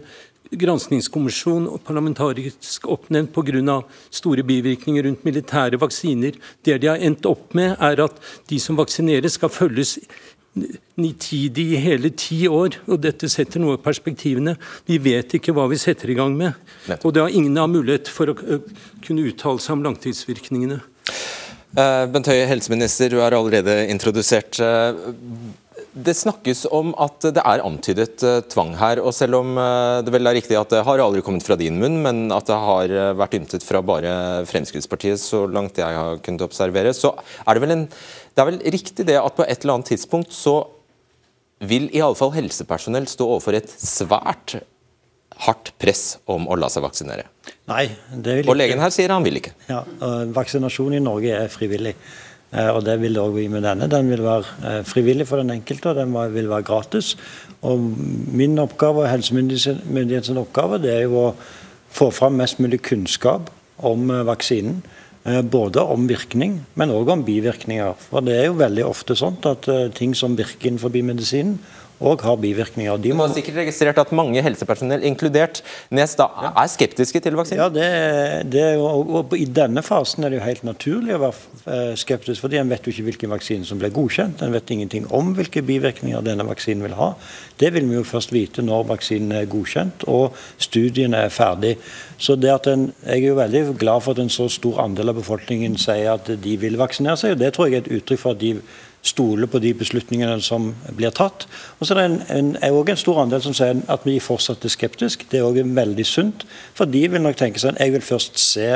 granskingskommisjon parlamentarisk oppnevnt pga. store bivirkninger rundt militære vaksiner. Det de har endt opp med, er at de som vaksineres, skal følges nitidig i hele ti år. og Dette setter noe i perspektivene. Vi vet ikke hva vi setter i gang med. Og det har ingen har mulighet for å kunne uttale seg om langtidsvirkningene. Uh, Bent Høie, helseminister, du er allerede introdusert. Det snakkes om at det er antydet uh, tvang her. og Selv om uh, det vel er riktig at det har aldri kommet fra din munn, men at det har uh, vært ymtet fra bare Fremskrittspartiet, så langt jeg har kunnet observere, så er det vel en, det er vel riktig det at på et eller annet tidspunkt så vil i alle fall helsepersonell stå overfor et svært hardt press om å la seg vaksinere. Nei, det vil ikke. Og legen her sier han vil ikke. Ja, Vaksinasjon i Norge er frivillig. Eh, og det vil det òg bli med denne. Den vil være eh, frivillig for den enkelte, og den vil være gratis. Og Min oppgave og helsemyndighetens oppgave det er jo å få fram mest mulig kunnskap om eh, vaksinen. Både om virkning, men òg om bivirkninger. For Det er jo veldig ofte sånn at ting som virker innenfor medisinen, og har bivirkninger. De må... Du har sikkert registrert at mange helsepersonell, inkludert Nes, da, er skeptiske til vaksinen? Ja, det, det og, og, I denne fasen er det jo helt naturlig å være eh, skeptisk, fordi en vet jo ikke hvilken vaksine som ble godkjent. En vet ingenting om hvilke bivirkninger denne vaksinen vil ha. Det vil vi jo først vite når vaksinen er godkjent og studiene er ferdig. Så det at en, Jeg er jo veldig glad for at en så stor andel av befolkningen sier at de vil vaksinere seg. og Det tror jeg er et uttrykk for at de stoler på de beslutningene som blir tatt. Og så er det en, en, er også en stor andel som sier at vi fortsatt er skeptiske. Det er også veldig sunt. For de vil nok tenke seg at jeg vil først se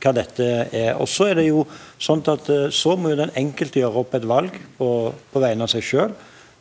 hva dette er. Og Så er det jo sånn at eh, så må jo den enkelte gjøre opp et valg på, på vegne av seg sjøl.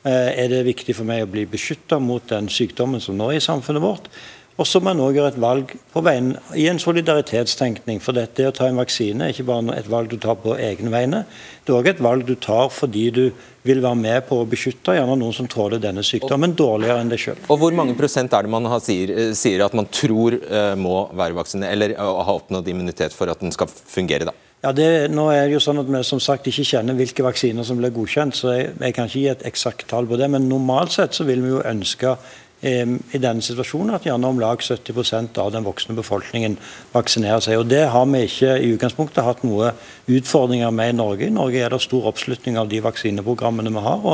Eh, er det viktig for meg å bli beskytta mot den sykdommen som nå er i samfunnet vårt? Og så må man òg gjøre et valg på veien, i en solidaritetstenkning. For dette å ta en vaksine er ikke bare et valg du tar på egne vegne. Det er òg et valg du tar fordi du vil være med på å beskytte gjerne noen som tåler denne sykdommen dårligere enn deg sjøl. Og hvor mange prosent er det man sier, eh, sier, at man tror uh, må være vaksinert, eller uh, ha oppnådd immunitet for at den skal fungere, da? Ja, det, nå er det jo sånn at Vi som sagt ikke kjenner hvilke vaksiner som blir godkjent, så jeg, jeg kan ikke gi et eksakt tall på det. Men normalt sett så vil vi jo ønske i denne situasjonen at gjerne om lag 70% av den voksne befolkningen vaksinerer seg. og Det har vi ikke i utgangspunktet hatt noe utfordringer med i Norge. I Norge er det stor oppslutning av de vaksineprogrammene vi har.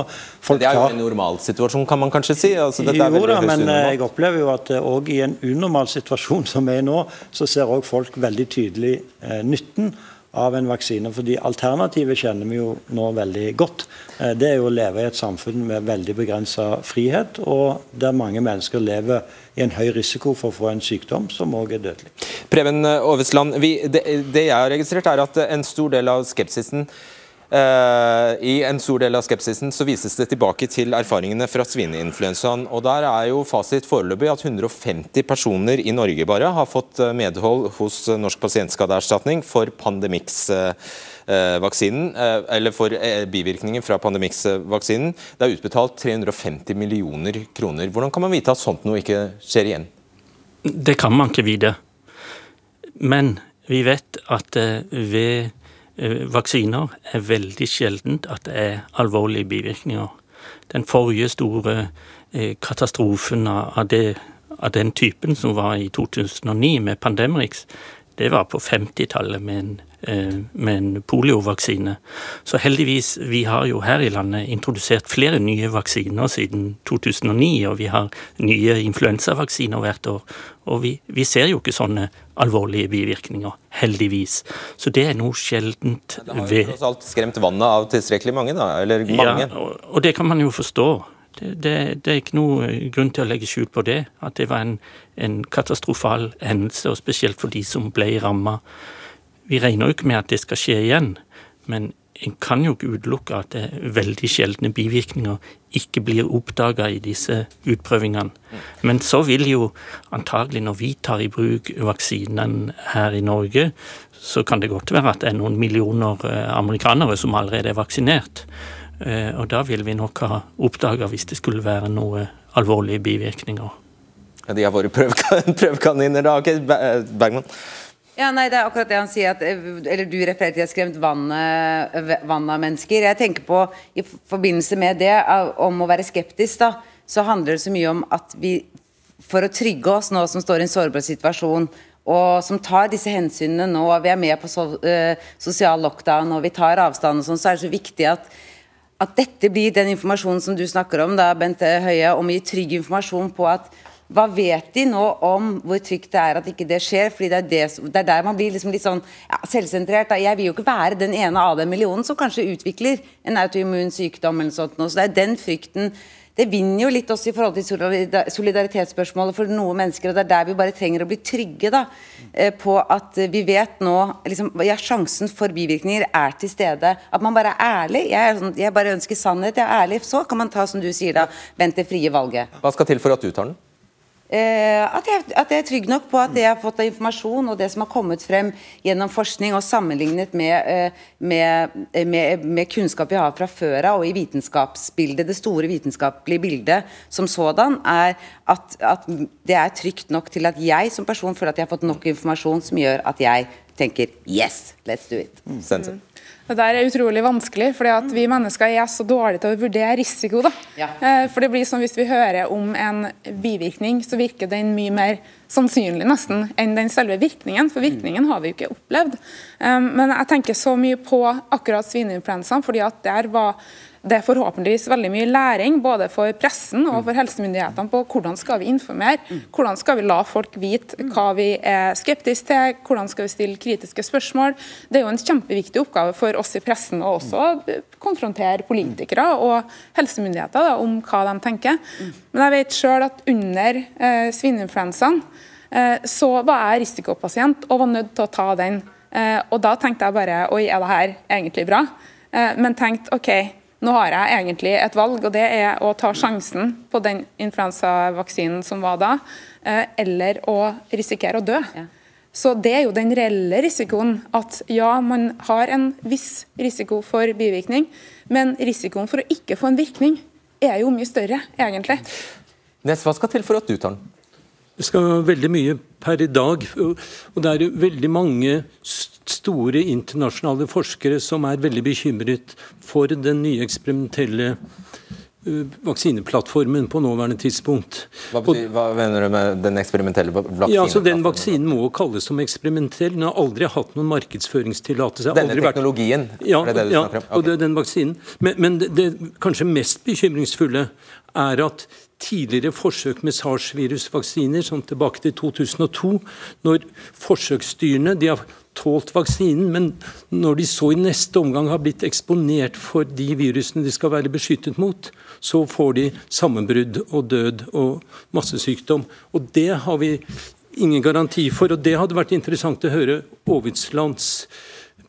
det er jo en normalsituasjon, kan man kanskje si? Altså, jo da, men eh, jeg opplever jo at òg eh, i en unormal situasjon som vi er i nå, så ser òg folk veldig tydelig eh, nytten av en vaksine. fordi Alternativet kjenner vi jo nå veldig godt. Eh, det er jo å leve i et samfunn med veldig begrensa frihet, og der mange mennesker lever i en høy risiko for å få en sykdom som òg er dødelig. Preben Aavesland, det, det jeg har registrert er at en stor del av skepsisen Eh, I en stor del av skepsisen så vises det tilbake til erfaringene fra svineinfluensaen. og Der er jo fasit foreløpig at 150 personer i Norge bare har fått eh, medhold hos Norsk pasientskadeerstatning for Pandemix-vaksinen, eh, eller for bivirkninger fra Pandemix-vaksinen. Det er utbetalt 350 millioner kroner. Hvordan kan man vite at sånt noe ikke skjer igjen? Det kan man ikke vite. Men vi vet at ved Eh, vaksiner er veldig sjeldent at det er alvorlige bivirkninger. Den forrige store eh, katastrofen av, det, av den typen som var i 2009 med Pandemrix, det var på 50-tallet med en Eh, med en poliovaksine. Så heldigvis, vi har jo her i landet introdusert flere nye vaksiner siden 2009, og vi har nye influensavaksiner hvert år. Og vi, vi ser jo ikke sånne alvorlige bivirkninger, heldigvis. Så det er noe sjeldent ved Det har jo tross alt skremt vannet av tilstrekkelig mange, da? Eller mange? Ja, og, og det kan man jo forstå. Det, det, er ikke noe grunn til å legge skjul på det. At det var en, en katastrofal hendelse, og spesielt for de som ble ramma. Vi regner jo ikke med at det skal skje igjen, men en kan jo ikke utelukke at det er veldig sjeldne bivirkninger ikke blir oppdaga i disse utprøvingene. Men så vil jo antagelig, når vi tar i bruk vaksinen her i Norge, så kan det godt være at det er noen millioner eh, amerikanere som allerede er vaksinert. Eh, og da vil vi nok ha oppdaga hvis det skulle være noe alvorlige bivirkninger. Ja, de har vært prøvekaniner da, Okay, Bergman? Ja, nei, det er akkurat det han sier at, Eller du refererer til at jeg har skremt vann, vann av mennesker. Jeg tenker på, i forbindelse med det, om å være skeptisk, da, så handler det så mye om at vi for å trygge oss nå som står i en sårbar situasjon, og som tar disse hensynene nå, vi er med på so, uh, sosial lockdown og vi tar avstand, og sånn, så er det så viktig at, at dette blir den informasjonen som du snakker om, da, Bente Høie, om å gi trygg informasjon på at hva vet de nå om hvor trygt det er at ikke det skjer? fordi Det er, det, det er der man blir liksom litt sånn ja, selvsentrert. Da. Jeg vil jo ikke være den ene av den millionen som kanskje utvikler en autoimmun sykdom. eller sånt. Så det er den frykten det vinner jo litt også i forhold til solidaritetsspørsmålet for noen mennesker. og Det er der vi bare trenger å bli trygge da, eh, på at vi vet nå liksom, ja, Sjansen for bivirkninger er til stede. At man bare er ærlig. Jeg, er sånn, jeg bare ønsker sannhet. Jeg er ærlig. Så kan man ta, som du sier, da, vent det frie valget. Hva skal til for at du tar den? Eh, at, jeg, at, jeg, er trygg nok på at det jeg har fått av informasjon og det som har kommet frem gjennom forskning og sammenlignet med, eh, med, med, med kunnskap vi har fra før av og i vitenskapsbildet, det store vitenskapelige bildet som sådan, er at, at, det er trygt nok til at jeg som person føler at jeg har fått nok informasjon som gjør at jeg tenker yes, let's do it. Mm. Det der er utrolig vanskelig, fordi vi mennesker er så dårlige til å vurdere risiko. da. Ja. Eh, for det blir som Hvis vi hører om en bivirkning, så virker den mye mer sannsynlig nesten enn den selve virkningen. For virkningen har vi jo ikke opplevd. Eh, men jeg tenker så mye på akkurat svineinfluensaen, fordi at der var det er forhåpentligvis veldig mye læring både for pressen og for helsemyndighetene på hvordan skal vi informere, hvordan skal vi la folk vite hva vi er skeptiske til, hvordan skal vi stille kritiske spørsmål. Det er jo en kjempeviktig oppgave for oss i pressen å også konfrontere politikere og helsemyndigheter da, om hva de tenker. Men jeg vet selv at under eh, svineinfluensaen eh, så var jeg risikopasient og var nødt til å ta den. Eh, og da tenkte jeg bare oi, er det her egentlig bra? Eh, men tenkte OK nå har jeg egentlig et valg, og det er å ta sjansen på den influensavaksinen som var da, eh, eller å risikere å dø. Ja. Så Det er jo den reelle risikoen. At ja, man har en viss risiko for bivirkning, men risikoen for å ikke få en virkning er jo mye større, egentlig. Nes, hva skal til for at du tar den? Det skal veldig mye per i dag. Og det er veldig mange store internasjonale forskere som er veldig bekymret for den nye eksperimentelle vaksineplattformen på nåværende tidspunkt. Hva, betyr, hva, mener du med den eksperimentelle vaksineplattformen? Ja, altså Den vaksinen må kalles som eksperimentell. Den har aldri hatt noen markedsføringstillatelse. Denne teknologien? Vært... Ja, det det ja okay. og det er den vaksinen. Men, men det, det, kanskje mest bekymringsfulle er at tidligere forsøk med SARS-virusvaksiner, som tilbake til 2002, når forsøksdyrene de har tålt vaksinen, men når de så i neste omgang har blitt eksponert for de virusene de skal være beskyttet mot, så får de sammenbrudd og død og massesykdom. Og Det har vi ingen garanti for. og Det hadde vært interessant å høre Aavitslands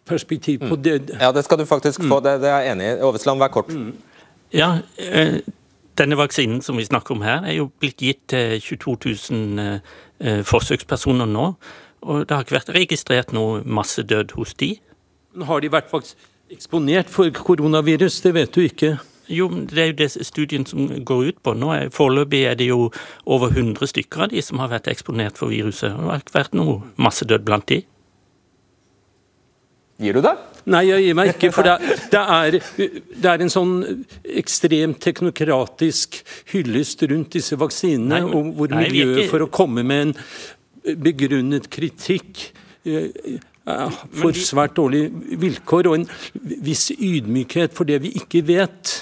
perspektiv på mm. det. Ja, det skal du faktisk få. Det, det er jeg enig i. Aavitsland, vær kort. Mm. Ja, eh, denne vaksinen som vi snakker om her, er jo blitt gitt til 22 000 eh, forsøkspersoner nå. Og det har ikke vært registrert noe massedød hos de. Har de vært eksponert for koronavirus? Det vet du ikke. Jo, det er jo det studien som går ut på. Nå er, Foreløpig er det jo over 100 stykker av de som har vært eksponert for viruset. Det har ikke vært noe massedød blant de. Gir du det? Nei, jeg gir meg ikke. For det, det, er, det er, en sånn ekstremt teknokratisk hyllest rundt disse vaksinene, nei, men, hvor miljøet for å komme med en begrunnet kritikk eh, eh, for svært dårlige vilkår, og en viss ydmykhet for det vi ikke vet.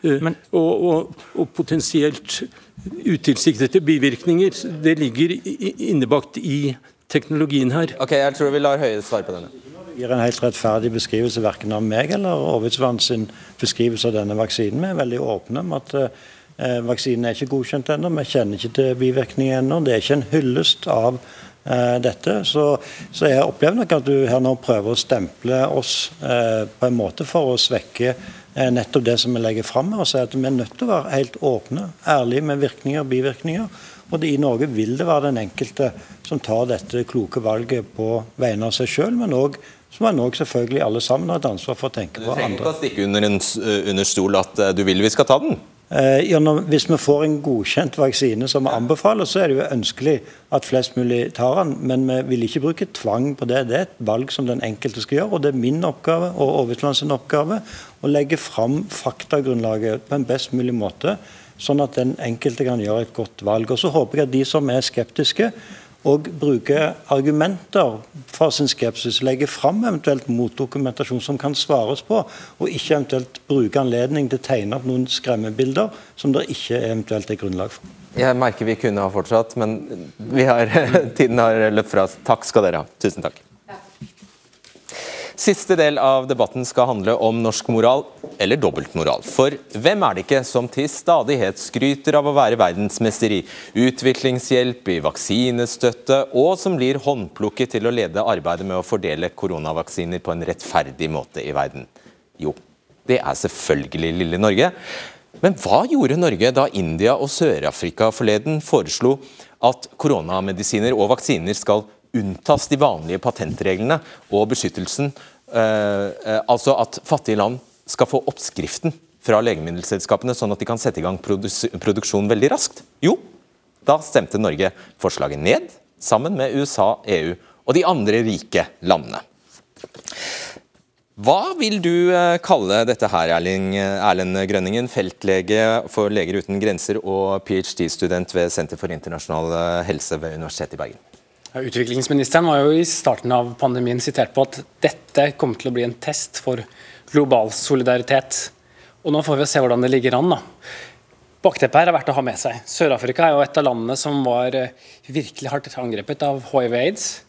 Eh, men, og, og, og, potensielt utilsiktede bivirkninger. Det ligger innebakt i teknologien her. Ok, Jeg tror vi lar Høie svare på denne gir en helt rettferdig beskrivelse verken av meg eller Aavitsvann sin beskrivelse av denne vaksinen. Vi er veldig åpne om at eh, vaksinen er ikke godkjent ennå. Vi kjenner ikke til bivirkninger ennå. Det er ikke en hyllest av eh, dette. Så, så, jeg opplever nok at du her nå prøver å stemple oss eh, på en måte for å svekke eh, nettopp det som vi legger fram og si at vi er nødt til å være helt åpne, ærlige med virkninger og bivirkninger. Og det, I Norge vil det være den enkelte som tar dette kloke valget på vegne av seg sjøl, men òg så man òg selvfølgelig alle sammen ha et ansvar for å tenke på andre. Du trenger ikke å stikke under, en, under stol at uh, du vil vi skal ta den? Eh, hvis vi får en godkjent vaksine som vi anbefaler, så er det jo ønskelig at flest mulig tar den. Men vi vil ikke bruke tvang på det. Det er et valg som den enkelte skal gjøre. Og det er min oppgave og Overtlands oppgave å legge fram faktagrunnlaget på en best mulig måte, sånn at den enkelte kan gjøre et godt valg. Og så håper jeg at de som er skeptiske, og bruke argumenter fra sin skepsis. Legge fram eventuelt motdokumentasjon som kan svares på, og ikke eventuelt bruke anledning til å tegne opp noen skremmebilder som det ikke eventuelt er grunnlag for. Jeg merker vi kunne ha fortsatt, men har, tiden har løpt fra oss. Takk skal dere ha. Tusen takk. Siste del av debatten skal handle om norsk moral, eller dobbeltmoral. For hvem er det ikke som til stadighet skryter av å være verdensmester i utviklingshjelp, i vaksinestøtte, og som blir håndplukket til å lede arbeidet med å fordele koronavaksiner på en rettferdig måte i verden? Jo, det er selvfølgelig lille Norge. Men hva gjorde Norge da India og Sør-Afrika forleden foreslo at koronamedisiner og vaksiner skal unntas de vanlige patentreglene og beskyttelsen eh, altså at fattige land skal få oppskriften fra legemiddelselskapene, sånn at de kan sette i gang produksjon veldig raskt? Jo, da stemte Norge forslaget ned, sammen med USA, EU og de andre rike landene. Hva vil du eh, kalle dette her, Erling, Erlend Grønningen, feltlege for Leger uten grenser og ph.d.-student ved Senter for internasjonal helse ved Universitetet i Bergen? Utviklingsministeren var jo i starten av pandemien sitert på at dette kommer til å bli en test for global solidaritet. Og Nå får vi se hvordan det ligger an. da. Bakteppet her er verdt å ha med seg. Sør-Afrika er jo et av landene som var eh, virkelig hardt angrepet av hiv-aids.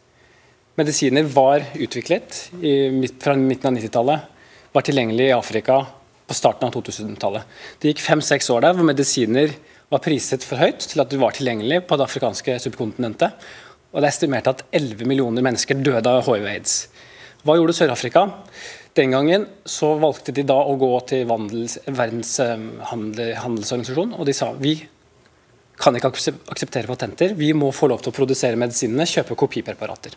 Medisiner var utviklet i, fra midten av 90-tallet, var tilgjengelig i Afrika på starten av 2000-tallet. Det gikk fem-seks år der hvor medisiner var priset for høyt til at de var tilgjengelig på det afrikanske subkontinentet og det er estimert at 11 millioner mennesker døde av hiv-aids. Hva gjorde Sør-Afrika? Den gangen så valgte de da å gå til Verdens eh, handelsorganisasjon, og de sa vi kan ikke akseptere patenter, vi må få lov til å produsere medisinene, kjøpe kopipreparater.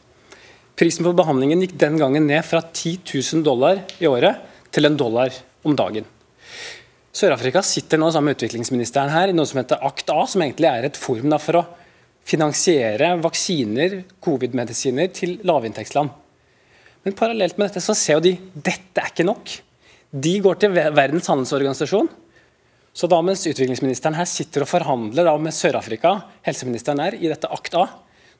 Prisen på behandlingen gikk den gangen ned fra 10 000 dollar i året til en dollar om dagen. Sør-Afrika sitter nå sammen med utviklingsministeren her i noe som heter ACT-A, som egentlig er et forum for å finansiere vaksiner, covid-medisiner, til lavinntektsland. Men parallelt med dette så ser jo de dette er ikke nok. De går til Verdens handelsorganisasjon. Så da mens utviklingsministeren her sitter og forhandler med Sør-Afrika, helseministeren er, i dette akt A,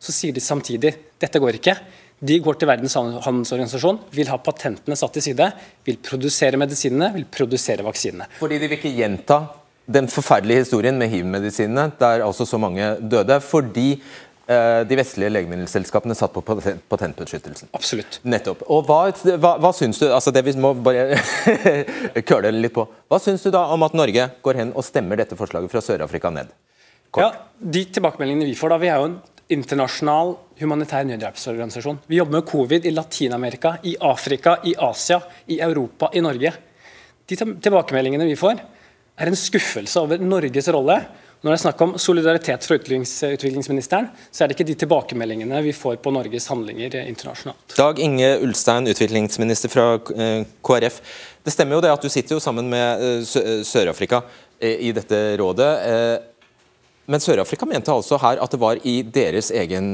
så sier de samtidig dette går ikke. De går til Verdens handelsorganisasjon, vil ha patentene satt til side, vil produsere medisinene, vil produsere vaksinene. Fordi de vil ikke gjenta den forferdelige historien med hiv-medisinene, der altså så mange døde, fordi de vestlige legemiddelselskapene satt på patentbeskyttelsen. Absolutt. Nettopp. Og hva, hva, hva syns du altså det vi må bare køle litt på. Hva syns du da om at Norge går hen og stemmer dette forslaget fra Sør-Afrika ned? Kort. Ja, De tilbakemeldingene vi får da, vi er jo en internasjonal humanitær nødhjelpsorganisasjon. Vi jobber med covid i Latin-Amerika, i Afrika, i Asia, i Europa, i Norge. De tilbakemeldingene vi får, er en skuffelse over Norges rolle. Når det er snakk om solidaritet fra utviklingsministeren, så er det ikke de tilbakemeldingene vi får på Norges handlinger internasjonalt. Dag Inge Ulstein, utviklingsminister fra eh, KrF. Det stemmer jo det at du sitter jo sammen med eh, Sør-Afrika eh, i dette rådet. Men Sør-Afrika mente altså her at det var deres egen,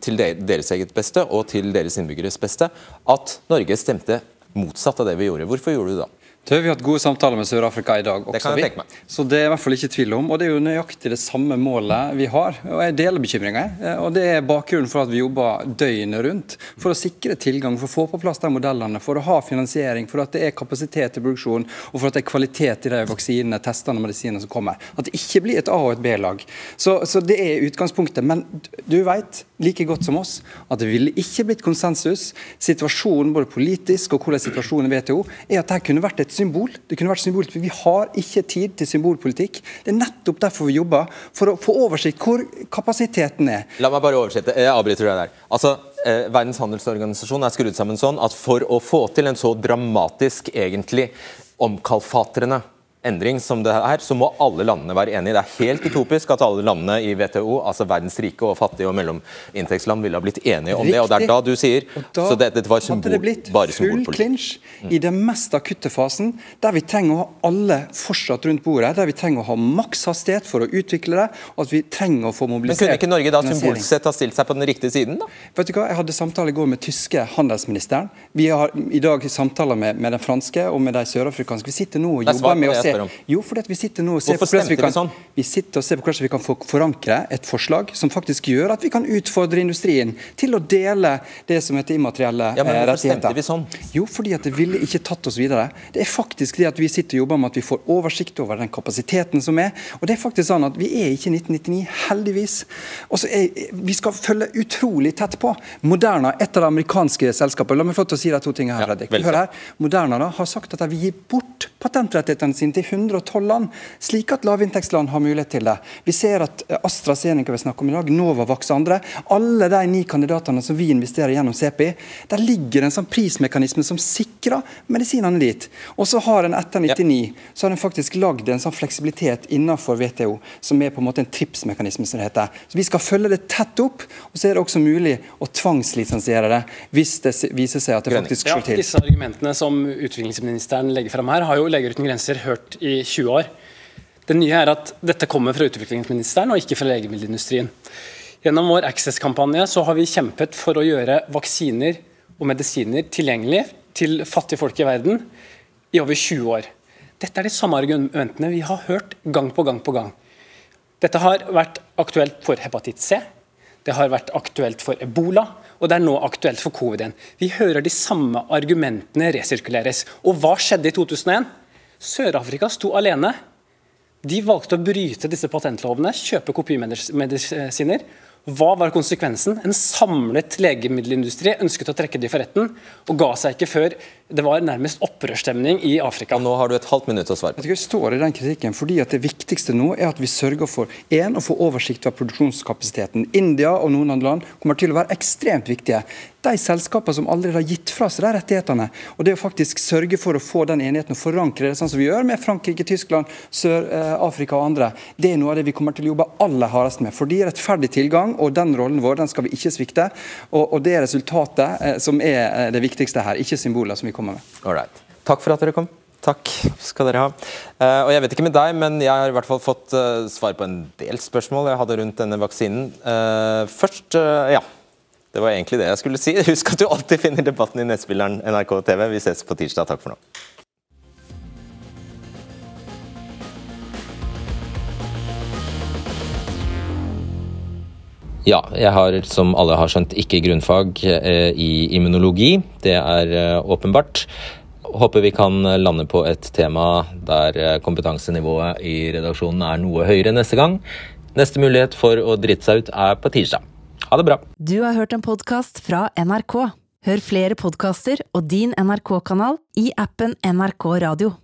til deres eget beste og til deres innbyggeres beste at Norge stemte motsatt av det vi gjorde. Hvorfor gjorde du det da? Det har vi hatt gode samtaler med Sør-Afrika i dag. også. Det kan jeg tenke meg. Så det er i hvert fall ikke tvil om. Og det er jo nøyaktig det samme målet vi har. Og jeg deler bekymringa. Og det er bakgrunnen for at vi jobber døgnet rundt. For å sikre tilgang, for å få på plass de modellene, for å ha finansiering, for at det er kapasitet til produksjon, og for at det er kvalitet i de vaksinene, testene og medisinene som kommer. At det ikke blir et A- og et B-lag. Så, så, det er utgangspunktet. Men du vet like godt som oss at det ville ikke blitt konsensus. Situasjonen både politisk og hvordan situasjonen i WTO er at det kunne vært et symbol. Det kunne vært symbol, Vi har ikke tid til symbolpolitikk. Det er nettopp derfor vi jobber, for å få oversikt hvor kapasiteten er. La meg bare oversette. Jeg avbryter deg der. Altså, eh, Verdens handelsorganisasjon er skrudd sammen sånn at for å få til en så dramatisk, egentlig omkalfatrende endring som det er, så må alle landene være enige. Det er helt utopisk at alle landene i WTO, altså verdens rike og fattige og mellominntektsland, ville ha blitt enige om Riktig. det. og Det er da du sier da så det, Dette var symbol, hadde det blitt full klinsj mm. i den mest akutte fasen, der vi trenger å ha alle fortsatt rundt bordet, der vi trenger å ha maks hastighet for å utvikle det, og at vi trenger å få mobilisert Men Kunne ikke Norge da symbolsk sett ha stilt seg på den riktige siden? da? Vet du hva, Jeg hadde samtale i går med tyske handelsministeren. Vi har i dag samtaler med, med den franske og med de sørafrikanske. Vi sitter nå og jobber med å se Jo, fordi vi sitter nå og ser på hvordan vi kan, sånn? vi sitter og ser på hvordan vi kan forankre et forslag som faktisk gjør at vi kan utfordre industrien til å dele det som heter immaterielle ja, men hvorfor Stemte vi sånn? Jo, fordi at det ville ikke tatt oss videre. Det er faktisk det at vi sitter og jobber med at vi får oversikt over den kapasiteten som er. Og det er faktisk sånn at vi er ikke 1999, heldigvis. Og så er, Vi skal følge utrolig tett på. Moderna, et av de amerikanske selskapene, la meg få til å si de to tingene her, Fredrik. Hør her. Moderna da, har sagt at de vil gi bort patentrettighetene sine til 112 land, slik at lavinntektsland har mulighet til det. Vi ser at eh, AstraZeneca vi snakker om i dag, Novavax og andre, alle de ni kandidatene som vi investerer gjennom CPI, der ligger en sånn prismekanisme som sikrer medisinene dit. Og så har en etter 99 så har en faktisk lagd en sånn fleksibilitet innenfor WTO, som er på en måte en tripsmekanisme, som det heter. Så Vi skal følge det tett opp, og så er det også mulig å tvangslisensiere det hvis det viser seg at det faktisk slår til. Ja, disse argumentene som utviklingsministeren legger fram her, har jo Leger uten grenser hørt i 20 år. Det nye er at dette kommer fra utviklingsministeren og ikke fra legemiddelindustrien. Gjennom vår Access-kampanje så har vi kjempet for å gjøre vaksiner og medisiner tilgjengelig til fattige folk i verden i over 20 år. Dette er de samme argumentene vi har hørt gang på gang på gang. Dette har vært aktuelt for hepatitt C, det har vært aktuelt for ebola, og det er nå aktuelt for COVID-en. Vi hører de samme argumentene resirkuleres. Og hva skjedde i 2001? Sør-Afrika sto alene. De valgte å bryte disse patentlovene, kjøpe kopimedisiner. Hva var konsekvensen? En samlet legemiddelindustri ønsket å trekke de for retten, og ga seg ikke før det var nærmest opprørsstemning i Afrika. Og nå har du et halvt minutt å svare på. Jeg står i den kritikken fordi at Det viktigste nå er at vi sørger for en, å få oversikt over produksjonskapasiteten. India og noen andre land kommer til å være ekstremt viktige. De selskapene som allerede har gitt fra seg de rettighetene. Og det å faktisk sørge for å få den enigheten og forankre det sånn som vi gjør med Frankrike, Tyskland, Sør-Afrika og andre, det er noe av det vi kommer til å jobbe aller hardest med. Fordi rettferdig tilgang og den rollen vår den skal vi ikke svikte. Og, og det er resultatet eh, som er eh, det viktigste her, ikke symboler. som vi kommer med. Alright. Takk for at dere kom. Takk skal dere ha. Uh, og Jeg vet ikke med deg, men jeg har i hvert fall fått svar på en del spørsmål jeg hadde rundt denne vaksinen. Først, ja. Det var egentlig det jeg skulle si. Husk at du alltid finner debatten i nettspilleren NRK TV. Vi ses på tirsdag. Takk for nå. Ja, jeg har som alle har skjønt ikke grunnfag eh, i immunologi. Det er eh, åpenbart. Håper vi kan lande på et tema der eh, kompetansenivået i redaksjonen er noe høyere neste gang. Neste mulighet for å drite seg ut er på tirsdag. Ha det bra. Du har hørt en podkast fra NRK. Hør flere podkaster og din NRK-kanal i appen NRK Radio.